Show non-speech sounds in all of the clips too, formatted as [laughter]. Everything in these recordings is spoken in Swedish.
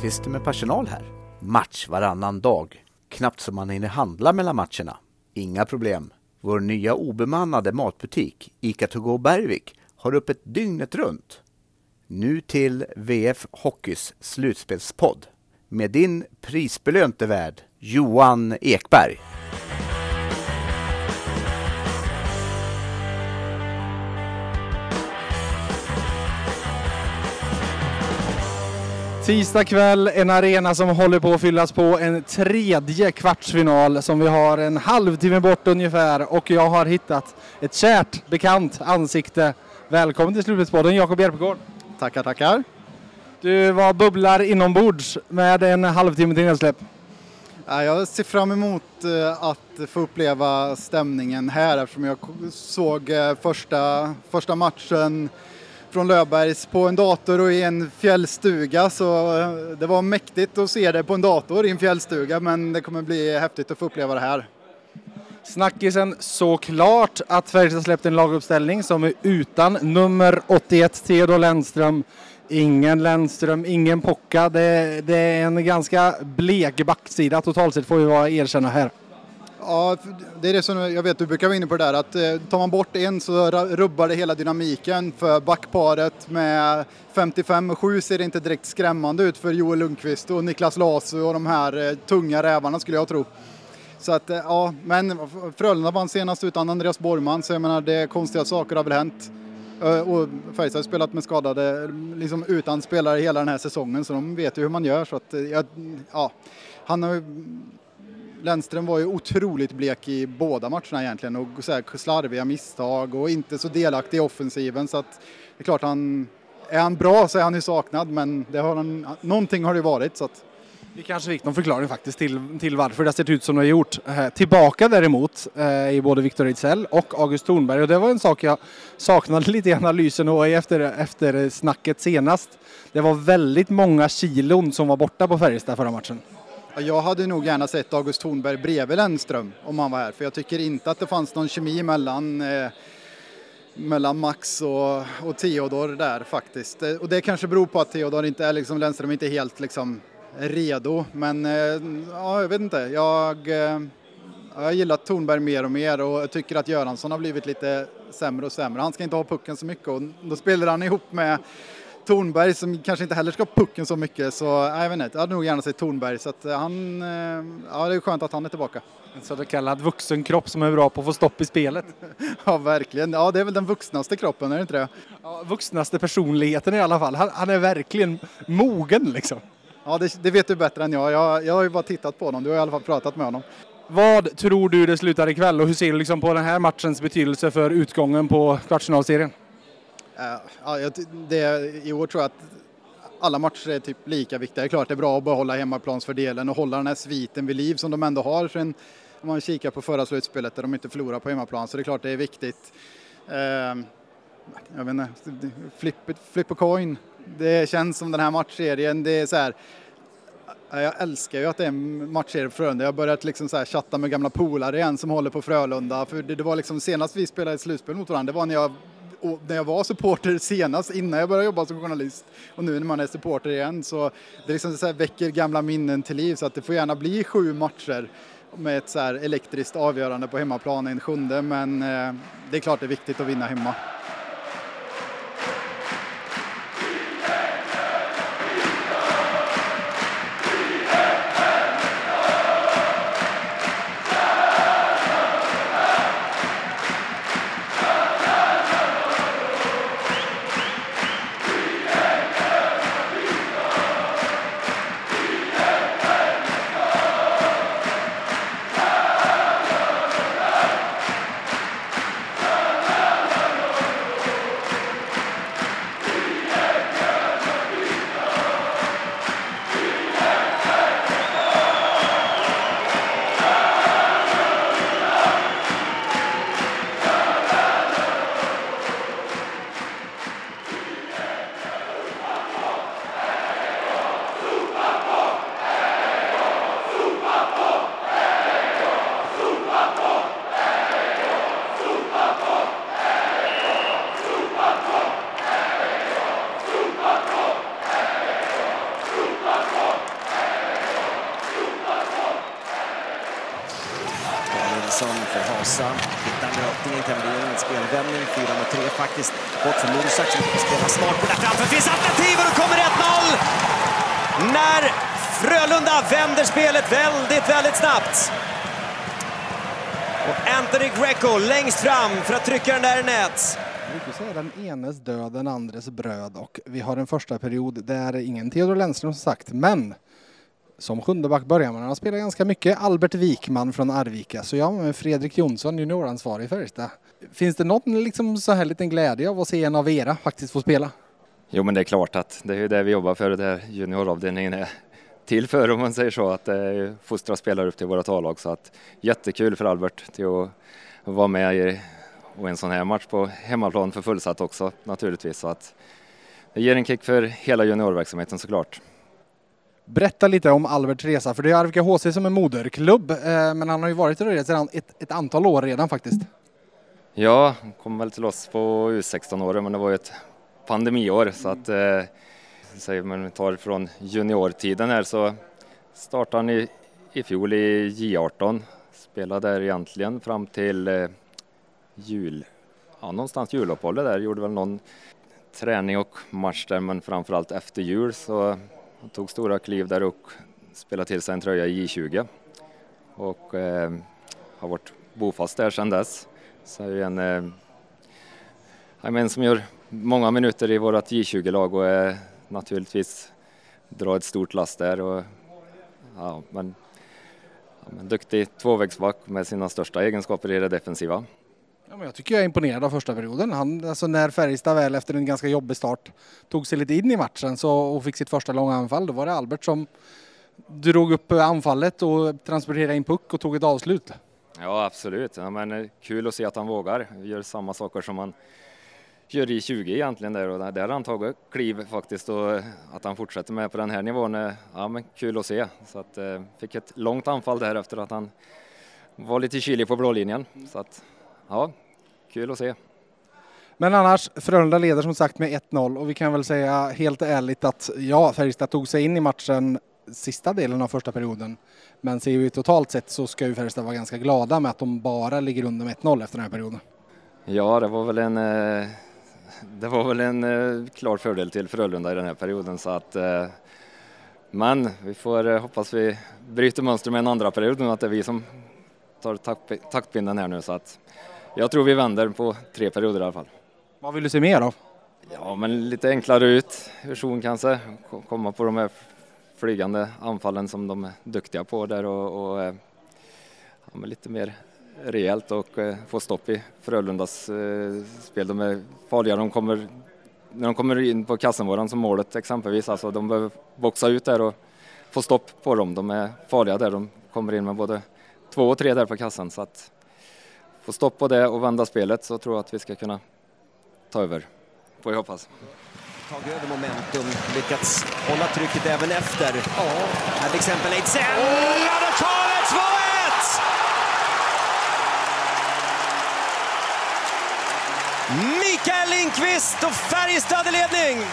Lundqvist med personal här. Match varannan dag. Knappt som man hinner handla mellan matcherna. Inga problem. Vår nya obemannade matbutik, ICA To Go Bergvik, har öppet dygnet runt. Nu till VF Hockeys slutspelspodd med din prisbelönte värd Johan Ekberg. Tisdag kväll, en arena som håller på att fyllas på. En tredje kvartsfinal som vi har en halvtimme bort ungefär och jag har hittat ett kärt bekant ansikte. Välkommen till Slutspelspodden Jakob Järpegård. Tackar, tackar. Du var bubblar inombords med en halvtimme till nedsläpp. Jag ser fram emot eh, att få uppleva stämningen här eftersom jag såg eh, första, första matchen från Löfbergs på en dator och i en fjällstuga så eh, det var mäktigt att se det på en dator i en fjällstuga men det kommer bli häftigt att få uppleva det här. Snackisen såklart att Färjestad släppt en laguppställning som är utan nummer 81 Theodor Lennström. Ingen Lennström, ingen Pocka. Det, det, är en ganska blek backsida totalt sett får vi vara erkänna här. Ja, det är det som jag vet du brukar vara inne på det där att eh, tar man bort en så rubbar det hela dynamiken för backparet med 55 och 7 ser det inte direkt skrämmande ut för Joel Lundqvist och Niklas Lasu och de här eh, tunga rävarna skulle jag tro. Så att eh, ja, men Frölunda vann senast utan Andreas Borgman så jag menar det konstiga saker har väl hänt. Och Färjestad har spelat med skadade, liksom utan spelare hela den här säsongen så de vet ju hur man gör så att ja, han har Lennström var ju otroligt blek i båda matcherna egentligen och så här slarviga misstag och inte så delaktig i offensiven så att det är klart han är han bra så är han ju saknad men det har han, någonting har det varit så att vi kanske fick någon förklaring faktiskt till, till varför det har sett ut som det har gjort. Eh, tillbaka däremot eh, i både Viktor Ejdsell och August Thornberg och det var en sak jag saknade [laughs] lite i analysen och efter, efter snacket senast. Det var väldigt många kilon som var borta på Färjestad förra matchen. Jag hade nog gärna sett August Thornberg bredvid Lennström om han var här, för jag tycker inte att det fanns någon kemi mellan, eh, mellan Max och, och Theodor där faktiskt. Eh, och det kanske beror på att Theodor inte är liksom, Lennström inte är helt liksom redo, men eh, ja, jag vet inte. Jag, eh, jag gillar Tornberg Thornberg mer och mer och jag tycker att Göransson har blivit lite sämre och sämre. Han ska inte ha pucken så mycket och då spelar han ihop med Tornberg som kanske inte heller ska ha pucken så mycket så jag vet inte, jag hade nog gärna sett Tornberg så att eh, han, eh, ja det är skönt att han är tillbaka. En så kallad vuxen kropp som är bra på att få stopp i spelet. [laughs] ja verkligen, ja det är väl den vuxnaste kroppen, är det inte det? Ja, vuxnaste personligheten i alla fall, han, han är verkligen mogen liksom. Ja det, det, vet du bättre än jag. jag, jag har ju bara tittat på honom, du har i alla fall pratat med honom. Vad tror du det slutar ikväll och hur ser du liksom på den här matchens betydelse för utgången på kvartsfinalserien? Eh, ja, det, I år tror jag att alla matcher är typ lika viktiga. Det är klart det är bra att behålla hemmaplansfördelen och hålla den här sviten vid liv som de ändå har sen om man kikar på förra slutspelet där de inte förlorar på hemmaplan så det är klart det är viktigt. Eh, jag vet inte, flip, flip a coin. Det känns som den här matchserien, det är så här jag älskar ju att det är en matchserie för Frölunda. Jag har börjat liksom så här chatta med gamla polare igen som håller på Frölunda. För det, det var liksom senast vi spelade ett slutspel mot varandra, det var när jag när jag var supporter senast innan jag började jobba som journalist och nu när man är supporter igen så det liksom så väcker gamla minnen till liv så att det får gärna bli sju matcher med ett så här elektriskt avgörande på hemmaplan en sjunde men eh, det är klart det är viktigt att vinna hemma. Bort från Mursak som spelar smart. Där framför finns alternativ och då kommer 1-0! När Frölunda vänder spelet väldigt, väldigt snabbt. Och Anthony Greco längst fram för att trycka den där i nät. Vi säga den enes död, den andres bröd och vi har en första period där ingen Theodor Lennström som sagt, men som sjundeback börjar man. Han spelar ganska mycket. Albert Wikman från Arvika. Så jag med Fredrik Jonsson, junioransvarig i Färjestad. Finns det någon liksom så här liten glädje av att se en av era faktiskt få spela? Jo, men det är klart att det är det vi jobbar för, det junioravdelningen är till för om man säger så, att eh, fostra spelare upp till våra A-lag. Så att jättekul för Albert till att vara med i och en sån här match på hemmaplan för fullsatt också naturligtvis. Så att det ger en kick för hela juniorverksamheten såklart. Berätta lite om Alberts resa, för det är Arvika HC som är moderklubb, eh, men han har ju varit i rörelse sedan ett, ett, antal år redan faktiskt. Ja, han kom väl till oss på U16-åren, men det var ju ett pandemiår så att eh, säger man tar från juniortiden här så startade han i, i fjol i J18, spelade där egentligen fram till eh, jul, ja någonstans juluppehållet där, gjorde väl någon träning och match där men framförallt efter jul så han tog stora kliv där och spelade till sig en tröja i J20 och eh, har varit bofast där sedan dess. Så är en, eh, en som gör många minuter i vårt J20-lag och eh, naturligtvis drar ett stort last där. Och, ja, men, ja, men duktig tvåvägsback med sina största egenskaper i det defensiva. Ja, men jag tycker jag är imponerad av första perioden. Han, alltså när Färjestad väl efter en ganska jobbig start tog sig lite in i matchen så, och fick sitt första långa anfall, då var det Albert som drog upp anfallet och transporterade in puck och tog ett avslut. Ja absolut, ja, men eh, kul att se att han vågar, gör samma saker som han gör i 20 egentligen där och där har han tagit kliv faktiskt och eh, att han fortsätter med på den här nivån, eh, ja men kul att se. Så att fick ett långt anfall där efter att han var lite kylig på blålinjen. Så att ja, kul att se. Men annars, Frölunda leder som sagt med 1-0 och vi kan väl säga helt ärligt att ja, Färjestad tog sig in i matchen sista delen av första perioden. Men ser vi totalt sett så ska ju Färjestad vara ganska glada med att de bara ligger under med 1-0 efter den här perioden. Ja, det var väl en, eh, det var väl en eh, klar fördel till Frölunda i den här perioden så att eh, men vi får hoppas vi bryter mönster med en andra period nu att det är vi som tar taktpinnen här nu så att jag tror vi vänder på tre perioder i alla fall. Vad vill du se mer av? Ja, men lite enklare ut, version kanske, komma på de här flygande anfallen som de är duktiga på där och, och eh, ja, lite mer rejält och eh, få stopp i Frölundas eh, spel. De är farliga, de kommer, när de kommer in på kassenvåran som målet exempelvis, alltså de behöver boxa ut där och få stopp på dem. De är farliga där, de kommer in med både två och tre där på kassan så att få stopp på det och vända spelet så tror jag att vi ska kunna ta över, får jag hoppas. Tagit över momentum, lyckats hålla trycket även efter. Ja. Här till exempel Ejdsell. Oh! Det 2-1! Mikael Lindqvist och Färjestad i ledning!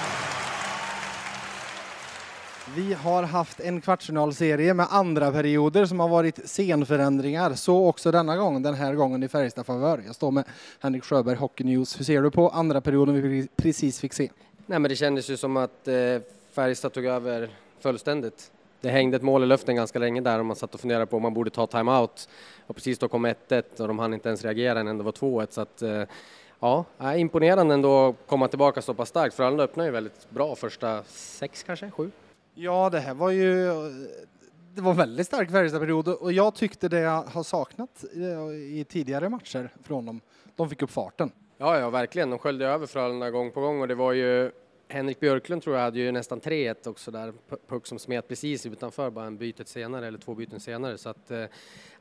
Vi har haft en kvartsfinalserie med andra perioder som har varit scenförändringar. Så också denna gång, den här gången i Färjestad favör. Jag står med Henrik Sjöberg, Hockey News. Hur ser du på andra perioden vi precis fick se? Nej, men det kändes ju som att eh, Färjestad tog över fullständigt. Det hängde ett mål i luften ganska länge där och man satt och funderade på om man borde ta timeout. Och precis då kom 1-1 och de hann inte ens reagera när det var 2-1 så att eh, ja, imponerande ändå att komma tillbaka så pass starkt. Frölunda öppnade ju väldigt bra första sex kanske, sju. Ja, det här var ju det var en väldigt stark Färjestadperiod och jag tyckte det jag har saknat eh, i tidigare matcher från dem. De fick upp farten. Ja, ja, verkligen. De sköljde över Frölunda gång på gång och det var ju Henrik Björklund tror jag hade ju nästan 3-1 också där, puck som smet precis utanför bara en bytet senare eller två byten senare så att, eh,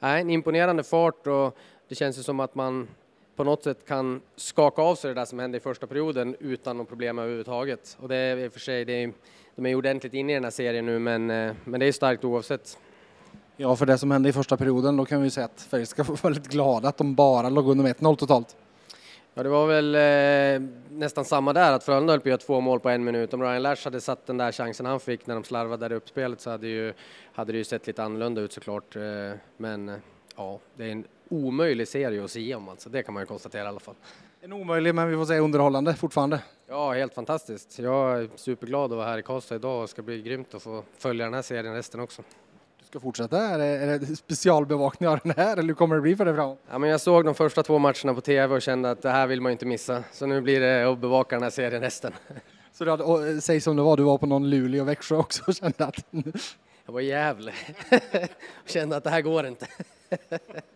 en imponerande fart och det känns ju som att man på något sätt kan skaka av sig det där som hände i första perioden utan något problem överhuvudtaget. Och det är i och för sig, det är, de är ordentligt inne i den här serien nu men, eh, men det är starkt oavsett. Ja, för det som hände i första perioden, då kan vi säga att Färjestad ska [laughs] vara väldigt glada att de bara låg under med 1-0 totalt. Ja, det var väl eh, nästan samma där, att Frölunda höll på att göra två mål på en minut. Om Ryan Lash hade satt den där chansen han fick när de slarvade upp spelet så hade, ju, hade det ju sett lite annorlunda ut såklart. Eh, men eh, ja, det är en omöjlig serie att se om alltså. Det kan man ju konstatera i alla fall. En omöjlig, men vi får säga underhållande fortfarande. Ja, helt fantastiskt. Jag är superglad att vara här i Karlstad idag och ska bli grymt att få följa den här serien resten också. Du ska fortsätta? Är det, är det specialbevakning av den här eller hur kommer det bli för dig framåt? Ja, men jag såg de första två matcherna på TV och kände att det här vill man inte missa. Så nu blir det att bevaka den här serien resten. Så du hade, och, eh, säg som det var, du var på någon Luleå och Växjö också och kände att Jag var [laughs] och kände att det här går inte. [laughs]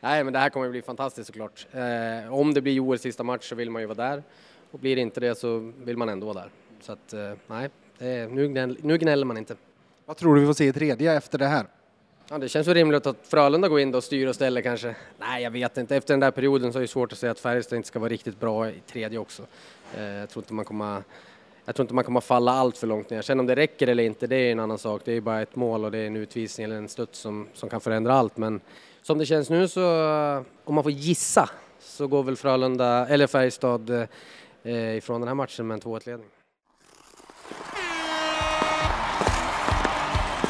Nej, men det här kommer att bli fantastiskt såklart. Eh, om det blir Joels sista match så vill man ju vara där och blir det inte det så vill man ändå vara där. Så att eh, nej, är, nu, gnäll, nu gnäller man inte. vad tror du vi får se i tredje efter det här? Ja, det känns ju rimligt att Frölunda går in och styr och ställer kanske. Nej, jag vet inte. Efter den där perioden så är det svårt att säga att Färjestad inte ska vara riktigt bra i tredje också. Eh, jag tror inte man kommer jag tror inte man kommer falla allt för långt ner. Sen om det räcker eller inte, det är en annan sak. Det är bara ett mål och det är en utvisning eller en studs som, som kan förändra allt. Men som det känns nu så, eh, om man får gissa, så går väl Frölunda, eller Färjestad eh, ifrån den här matchen med en 2-1-ledning.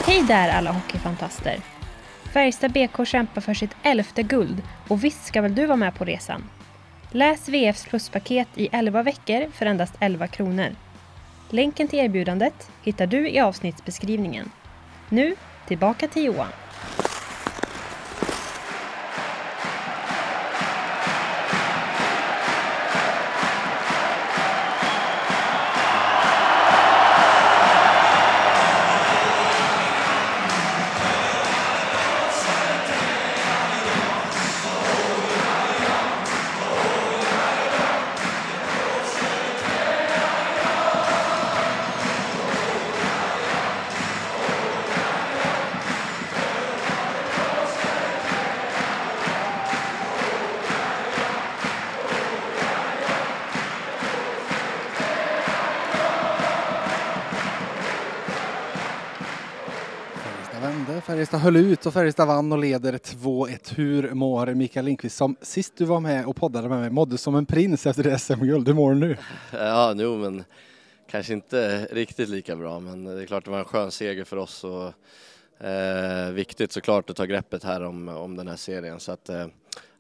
Hej där alla hockeyfantaster! Färjestad BK kämpar för sitt elfte guld och visst ska väl du vara med på resan? Läs VFs pluspaket i 11 veckor för endast 11 kronor. Länken till erbjudandet hittar du i avsnittsbeskrivningen. Nu, tillbaka till Johan. Färjestad höll ut och Färjestad vann och leder 2-1. Hur mår Mikael Lindqvist som sist du var med och poddade med mig mådde som en prins efter det SM-guld. Hur mår du nu? [laughs] Ja, jo, men kanske inte riktigt lika bra, men det är klart det var en skön seger för oss och eh, viktigt såklart att ta greppet här om, om den här serien. Så att, eh,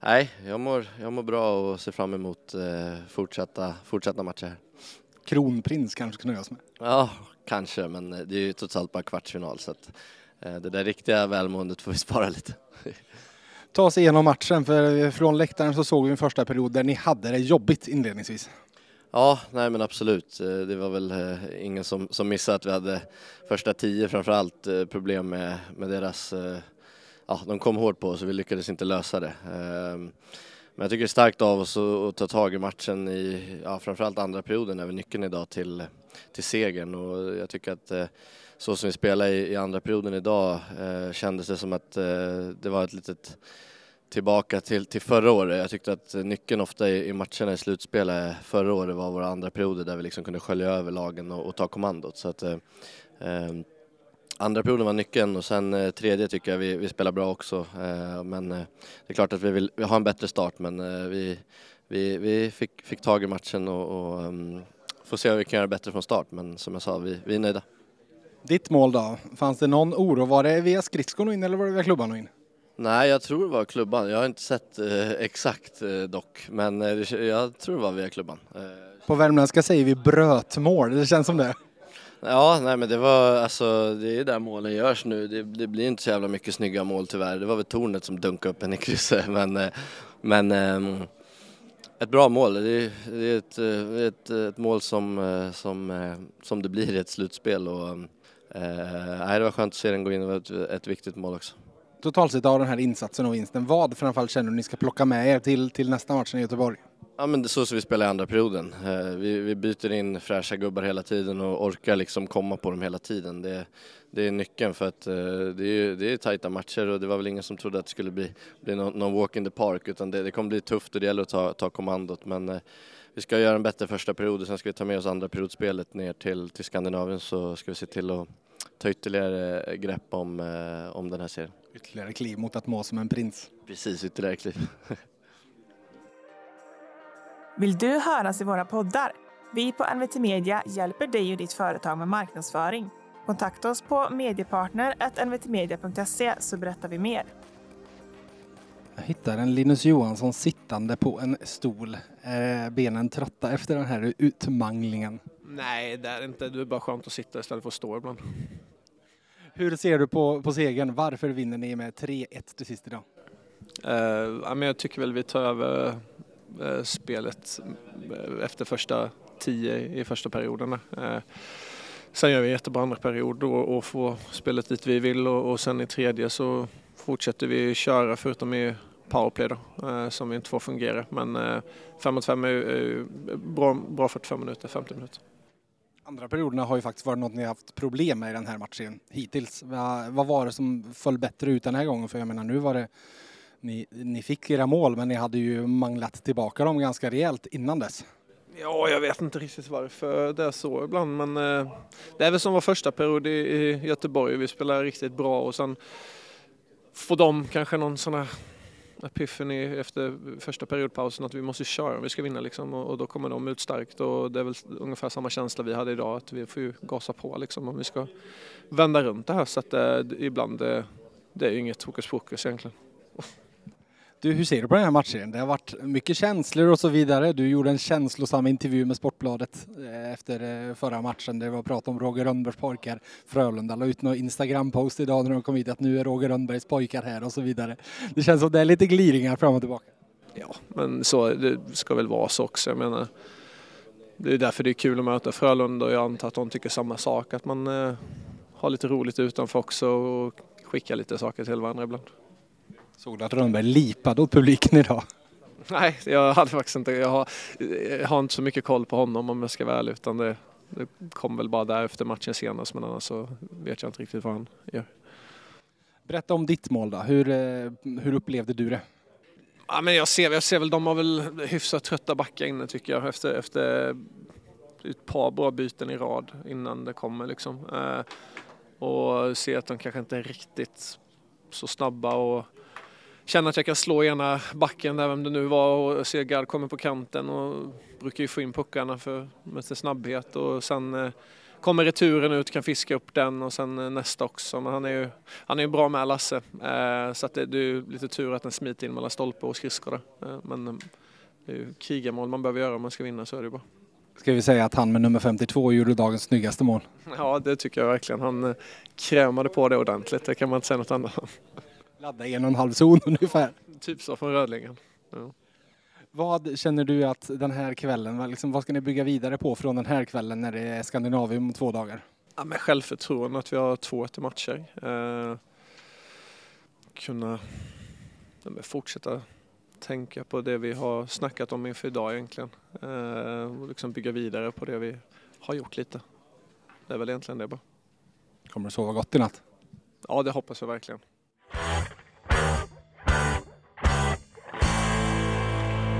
nej, jag mår, jag mår bra och ser fram emot eh, fortsatta, fortsatta matcher här. Kronprins kanske ska nöjas med. Ja, kanske, men det är ju trots allt bara kvartsfinal så att det där riktiga välmåendet får vi spara lite. Ta oss igenom matchen, för från läktaren så såg vi en första period där ni hade det jobbigt inledningsvis. Ja, nej men absolut. Eh, Det var väl eh, ingen som, som missade att vi hade första tio framförallt eh, problem med, med deras, eh, ja de kom hårt på oss och vi lyckades inte lösa det. Ehm, Men jag tycker det är starkt av oss att, ta tag i matchen i, ja framförallt andra perioden är väl nyckeln idag till, till segern och jag tycker att eh, så som vi spelade i, i andra perioden idag eh, kändes det som att eh, det var ett litet tillbaka till, till förra året. Jag tyckte att nyckeln ofta i, i matcherna i slutspelet förra året var våra andra perioder där vi liksom kunde skölja över lagen och, och ta kommandot. Så att, eh, eh, andra perioden var nyckeln och sen eh, tredje tycker jag vi, vi spelar bra också. Eh, men eh, det är klart att vi vill vi har en bättre start men eh, vi, vi, vi fick, fick tag i matchen och, och um, får se vad vi kan göra bättre från start. Men som jag sa, vi, vi är nöjda. Ditt mål då? Fanns det någon oro? Var det via skridskon in eller var det via klubban in? Nej, jag tror det var klubban. Jag har inte sett eh, exakt eh, dock, men eh, jag tror det var via klubban. Eh, På värmländska säger vi brötmål, det känns som det. Ja, nej men det var alltså, det är där målen görs nu. Det, det blir inte så jävla mycket snygga mål tyvärr. Det var väl tornet som dunkade upp en i krysset, men, eh, men ehm, ett bra mål. Det är, det är ett, eh, ett, ett mål som, som, som det blir i ett slutspel och eh, nej, det var skönt att se den gå in. Det var ett, ett viktigt mål också. Totalt sett av den här insatsen och vinsten, vad framförallt känner du ni ska plocka med er till, till nästa match i Göteborg? Ja men det är så som vi spelar i andra perioden. Eh, Vi, vi byter in fräscha gubbar hela tiden och orkar liksom komma på dem hela tiden. Det, det är nyckeln för att eh, det är, det är tajta matcher och det var väl ingen som trodde att det skulle bli, bli någon, någon walk in the park utan det, det kommer bli tufft och det gäller att ta, ta kommandot. Men eh, vi ska göra en bättre första period och sen ska vi ta med oss andra periodspelet ner till, till Skandinavien så ska vi se till att ta ytterligare grepp om, eh, om den här serien. Ytterligare kliv mot att må som en prins. Precis, ytterligare kliv. [laughs] Vill du höras i våra poddar? Vi på NVT Media hjälper dig och ditt företag med marknadsföring. Kontakta oss på mediepartner.nvtmedia.se så berättar vi mer. Jag hittar en Linus Johansson sittande på en stol. Är benen trötta efter den här utmanglingen? Nej, det är inte. Det är bara skönt att sitta istället för att stå ibland. Hur ser du på, på segern? Varför vinner ni med 3-1 till sist idag? Uh, men jag tycker väl vi tar över uh, spelet eh, efter första tio i första perioden. Uh, sen gör vi en jättebra andra period och, och får spelet dit vi vill och, och sen i tredje så fortsätter vi köra förutom i powerplay då, eh, som inte får fungera. Men 5 mot 5 är, är bra, bra 45 minuter, 50 minuter. Andra perioderna har ju faktiskt varit något ni haft problem med i den här matchen hittills. Vad, vad var det som föll bättre ut den här gången? För jag menar nu var det ni, ni fick era mål men ni hade ju manglat tillbaka dem ganska rejält innan dess. Ja, jag vet inte riktigt varför det är så ibland men eh, det är väl som var första period i, i Göteborg. Vi spelade riktigt bra och sen får de kanske någon sån här epiphany efter första periodpausen att vi måste köra om vi ska vinna liksom. Och, och, då kommer de ut starkt. Och det är väl ungefär samma känsla vi hade idag att vi får ju gasa på liksom om vi ska vända runt det här. Så att eh, det, ibland det, det är ju inget hokus pokus egentligen. Du, hur ser du på den här matchen? Det har varit mycket känslor och så vidare. Du gjorde en känslosam intervju med Sportbladet eh, efter eh, förra matchen. Det var prat om Roger Rönnbergs pojkar. Frölunda la ut någon Instagram-post idag när de kom hit att nu är Roger Rönnbergs pojkar här och så vidare. Det känns som det är lite gliringar fram och tillbaka. Ja, men så det ska väl vara så också. Jag menar, det är därför det är kul att möta Frölunda och jag antar att de tycker samma sak. Att man eh, har lite roligt utanför också och skickar lite saker till varandra ibland. Såg du att Rönnberg lipade åt publiken idag? Nej, jag hade faktiskt inte. Jag har, jag har inte så mycket koll på honom om jag ska vara ärlig utan det, det kom väl bara där efter matchen senast men annars så vet jag inte riktigt vad han gör. Berätta om ditt mål då. Hur, eh, hur upplevde du det? Ja, men jag, ser, jag ser väl, de har väl hyfsat trötta backar inne tycker jag efter, efter ett par bra byten i rad innan det kommer liksom. Eh, och ser att de kanske inte är riktigt så snabba och känna att jag kan slå ena backen där vem det nu var och se Gard kommer på kanten och brukar ju få in puckarna för med sin snabbhet och sen eh, kommer returen ut, kan fiska upp den och sen eh, nästa också. Men han är ju, han är ju bra med Lasse eh, så att det, det är lite tur att den smiter in mellan stolpe och skridskor eh, Men eh, det är ju krigarmål man behöver göra om man ska vinna så är det bara. Ska vi säga att han med nummer 52 gjorde dagens snyggaste mål? Ja, det tycker jag verkligen. Han eh, krämade på det ordentligt, det kan man inte säga något annat om. Ladda en och en halv zon [laughs] ungefär. Typ så från Rödlingen. Ja. Vad känner du att den här kvällen, liksom, vad ska ni bygga vidare på från den här kvällen när det är Skandinavium om två dagar? Ja, med självförtroende att vi har två till matcher. Eh, kunna ja, fortsätta tänka på det vi har snackat om inför idag egentligen. Eh, och liksom bygga vidare på det vi har gjort lite. Det är väl egentligen det bara. Kommer du sova gott i natt? Ja, det hoppas jag verkligen.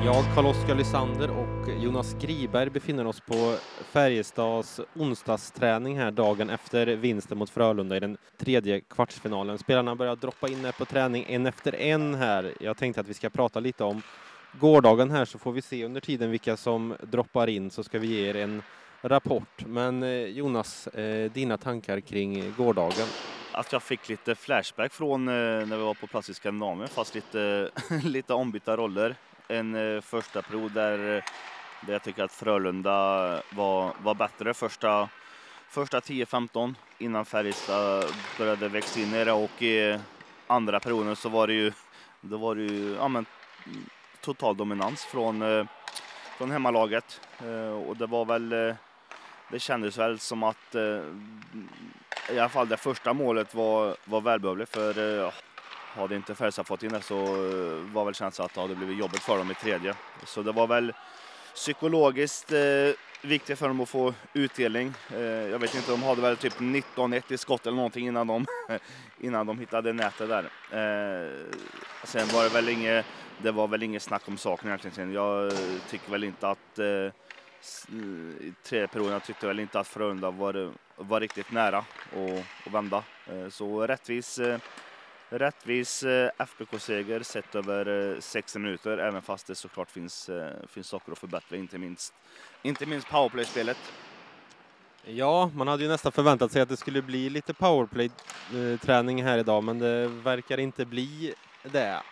Jag, Carl-Oskar Lysander och Jonas Griberg befinner oss på Färjestads onsdagsträning här dagen efter vinsten mot Frölunda i den tredje kvartsfinalen. Spelarna börjar droppa in här på träning en efter en här. Jag tänkte att vi ska prata lite om gårdagen här så får vi se under tiden vilka som droppar in så ska vi ge er en rapport. Men eh, Jonas, eh, dina tankar kring gårdagen? Att jag fick lite flashback från eh, när vi var på plats i Skandinavien fast lite, [laughs] lite ombytta roller en eh, första period där, eh, där jag tycker att Frölunda var, var bättre. Första, första 10-15 innan Färjestad började växa in i det. Och i andra perioden så var det ju, då var det ju ja, men, total dominans från, eh, från hemmalaget. Och det var väl det kändes väl som att i alla fall det första målet var, var välbehövligt för hade inte Färjestad fått in det så eh, var väl känslan att det hade blivit jobbigt för dem i tredje. Så det var väl psykologiskt eh, viktigt för dem att få utdelning. Eh, jag vet inte, de hade väl typ 19-1 i skott eller någonting innan de, [laughs] innan de hittade nätet där. Eh, sen var det väl inget, det var väl inget snack om saken egentligen. Jag eh, tycker väl inte att eh, eh, i tredje perioden, jag tyckte väl inte att Frölunda var, var riktigt nära att vända. Så rättvis Rättvis eh, FBK-seger sett över eh, 60 minuter, även fast det såklart finns, eh, finns saker att förbättra, inte minst, inte minst powerplay-spelet. Ja, man hade ju nästan förväntat sig att det skulle bli lite powerplay-träning här idag, men det verkar inte bli det.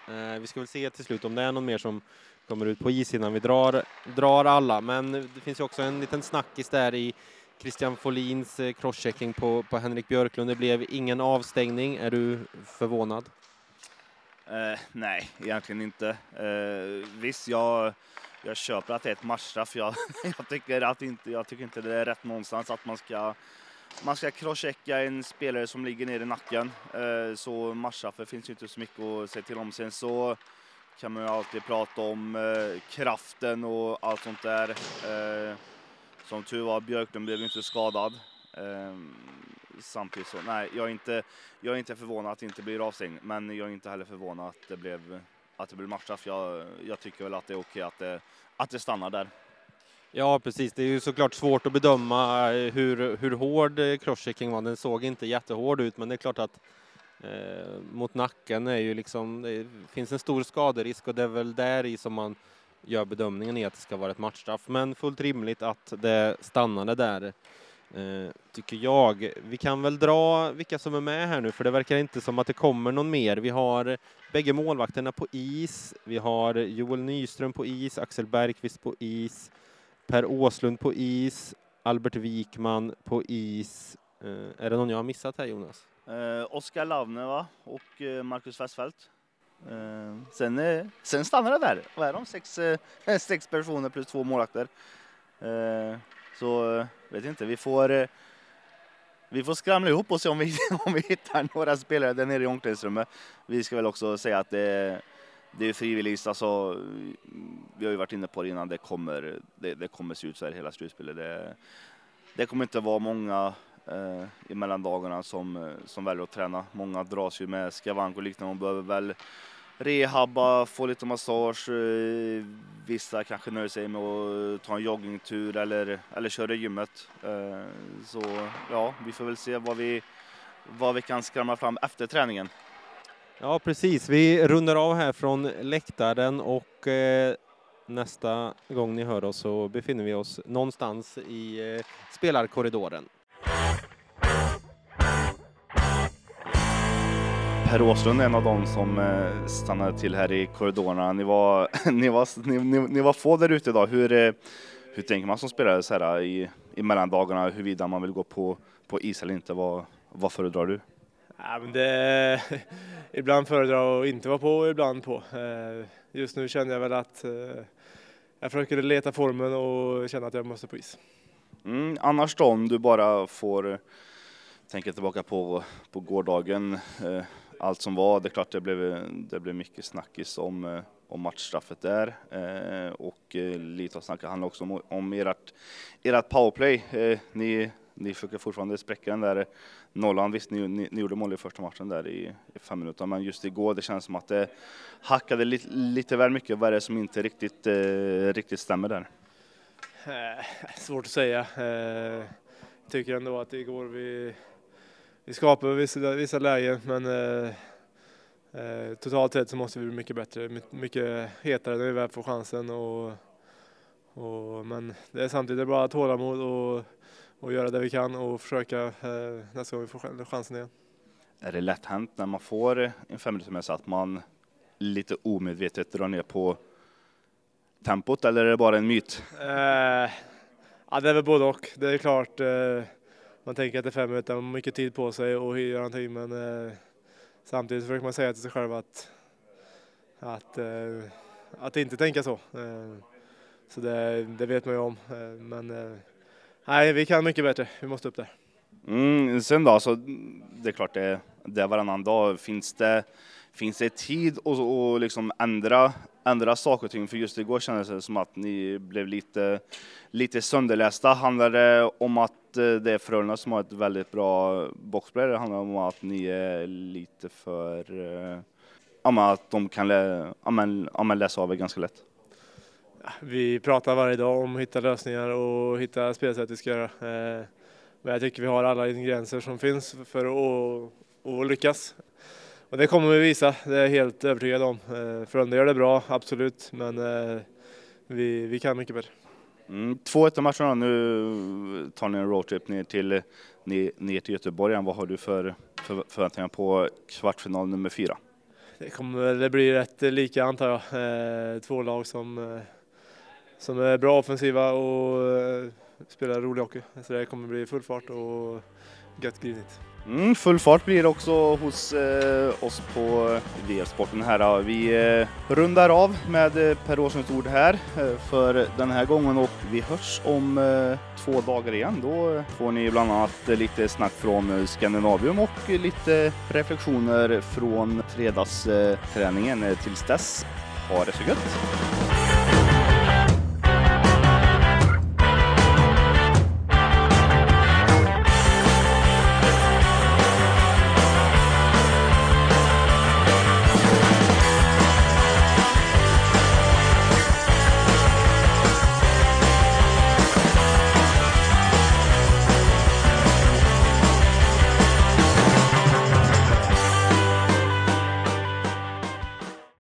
Vi ska väl se till slut om det är någon mer som kommer ut på is innan vi drar, drar alla. Men det finns ju också en liten snackis där i Christian Folins eh, crosschecking på, på Henrik Björklund. Det blev ingen avstängning. Är du förvånad? Eh, nej, egentligen inte. Eh, visst, jag, jag köper att det är ett matchstraff. Jag, [laughs] jag, tycker att inte, jag tycker inte det är rätt någonstans att man ska man ska crosschecka en spelare som ligger ner i nacken. Eh, så matchstraffet finns ju inte så mycket att säga till om. Sen så kan man ju alltid prata om eh, kraften och allt sånt där. Eh, som tur var, Björklund blev inte skadad. Ehm, samtidigt så, nej, jag är inte, jag är inte förvånad att det inte blir avstängning, men jag är inte heller förvånad att det blev, att det blev matchstraff. Jag, jag tycker väl att det är okej att det, att det stannar där. Ja, precis. Det är ju såklart svårt att bedöma eh, hur, hur hård eh, crosschecking var. Den såg inte jättehård ut, men det är klart att eh, mot nacken är ju liksom, det finns en stor skaderisk och det är väl där i som man gör bedömningen i att det ska vara ett matchstraff. Men fullt rimligt att det stannade där, eh, tycker jag. Vi kan väl dra vilka som är med här nu, för det verkar inte som att det kommer någon mer. Vi har bägge målvakterna på is. Vi har Joel Nyström på is, Axel Bergqvist på is, Per Åslund på is, Albert Wikman på is. Eh, är det någon jag har missat här, Jonas? Eh, Oskar Lavne va? och eh, Marcus Westfeldt. Eh, sen, eh, sen stannar det där. Vad är de? Sex, eh, [laughs] sex personer plus två målvakter. Eh, så eh, vet inte, vi får eh, vi får skramla ihop och se om vi, [laughs] om vi hittar några spelare där nere i omklädningsrummet. Vi ska väl också säga att det, det är frivilligt. Alltså, vi har ju varit inne på det innan, det kommer, det, det kommer se ut så här hela slutspelet. Det, det kommer inte vara många eh, i mellandagarna som, eh, som väljer att träna. Många dras ju med skavank och liknande. och behöver väl rehabba, få lite massage. Eh, vissa kanske nöjer sig med att ta en joggingtur eller, eller köra gymmet. Eh, så ja, vi får väl se vad vi, vad vi kan skramla fram efter träningen. Ja, precis. Vi rundar av här från läktaren och eh, nästa gång ni hör oss så befinner vi oss någonstans i eh, spelarkorridoren. Per Åslund är en av dem som eh, stannade till här i korridorerna. Ni var, [laughs] ni var, ni, ni, ni var få där ute idag. Hur, eh, hur tänker man som spelare så här i, i mellandagarna huruvida man vill gå på, på is eller inte? Vad, vad föredrar du? Ja, men det, [laughs] ibland föredrar jag att inte vara på och ibland på. Eh, just nu känner jag väl att jag försöker leta formen och känna att jag måste på is. Mm, annars då, om du bara får tänka tillbaka på, på gårdagen, allt som var. Det är klart det blev, det blev mycket snackis om, eh, om matchstraffet där eh, och eh, lite av snacket handlar också om, om ert, ert powerplay. Ni, ni försöker fortfarande spräcka den där nollan. Visst, ni, ni, ni gjorde mål i första matchen där i, i, fem minuter, men just igår det känns som att det hackade lite, lite väl mycket. Vad är det som inte riktigt, eh, riktigt stämmer där? Eh, svårt att säga. Eh, tycker ändå att igår vi, vi skapade vissa, vissa lägen, men eh, eh, totalt sett så måste vi bli mycket bättre, mycket hetare när vi väl får chansen. Och, och, men det är samtidigt bara tålamod och och göra det vi kan och försöka eh, nästa gång vi får chansen igen. Är det lätt hänt när man får en fem minuter med sig att man lite omedvetet drar ner på tempot eller är det bara en myt? Eh, ja, det är väl både och. Det är klart, eh, man tänker att det är fem minuter, man har mycket tid på sig och göra någonting men eh, samtidigt försöker man säga till sig själv att, att, eh, att inte tänka så. Eh, så det, det, vet man ju om. Eh, men eh, Nej, vi kan mycket bättre. Vi måste upp där. Mm, sen då, så det är klart det, det är varannan dag. Finns det, finns det tid att och liksom ändra, ändra saker och ting? För just igår kändes det som att ni blev lite, lite sönderlästa. Handlar det om att eh, det är Frölunda som har ett väldigt bra boxplay? Det handlar om att ni är lite för... Eh, ja, att de kan lä, ja, men, ja, men läsa av er ganska lätt? Vi pratar varje dag om att hitta lösningar och hitta spelsätt vi ska göra. Eh, men jag tycker vi har alla ingredienser som finns för att, att lyckas. Och det kommer vi visa, det är jag helt övertygad om. Eh, Frölunda gör det bra, absolut, men eh, vi, vi kan mycket bättre. Mm, 2-1 matcherna, nu tar ni en roadtrip ner till, ner, till Göteborg. Vad har du för, för förväntningar på kvartsfinal nummer fyra? Det kommer det blir rätt lika antar jag. Eh, två lag som, som är bra offensiva och spelar rolig hockey. Så det kommer bli full fart och gött grinigt. Mm, full fart blir det också hos eh, oss på eh, VF-sporten här. Vi eh, rundar av med eh, Per Åslunds ord här eh, för den här gången och vi hörs om eh, två dagar igen. Då eh, får ni bland annat eh, lite snack från Skandinavium och lite reflektioner från fredagsträningen. Eh, Tills dess, ha det så gött!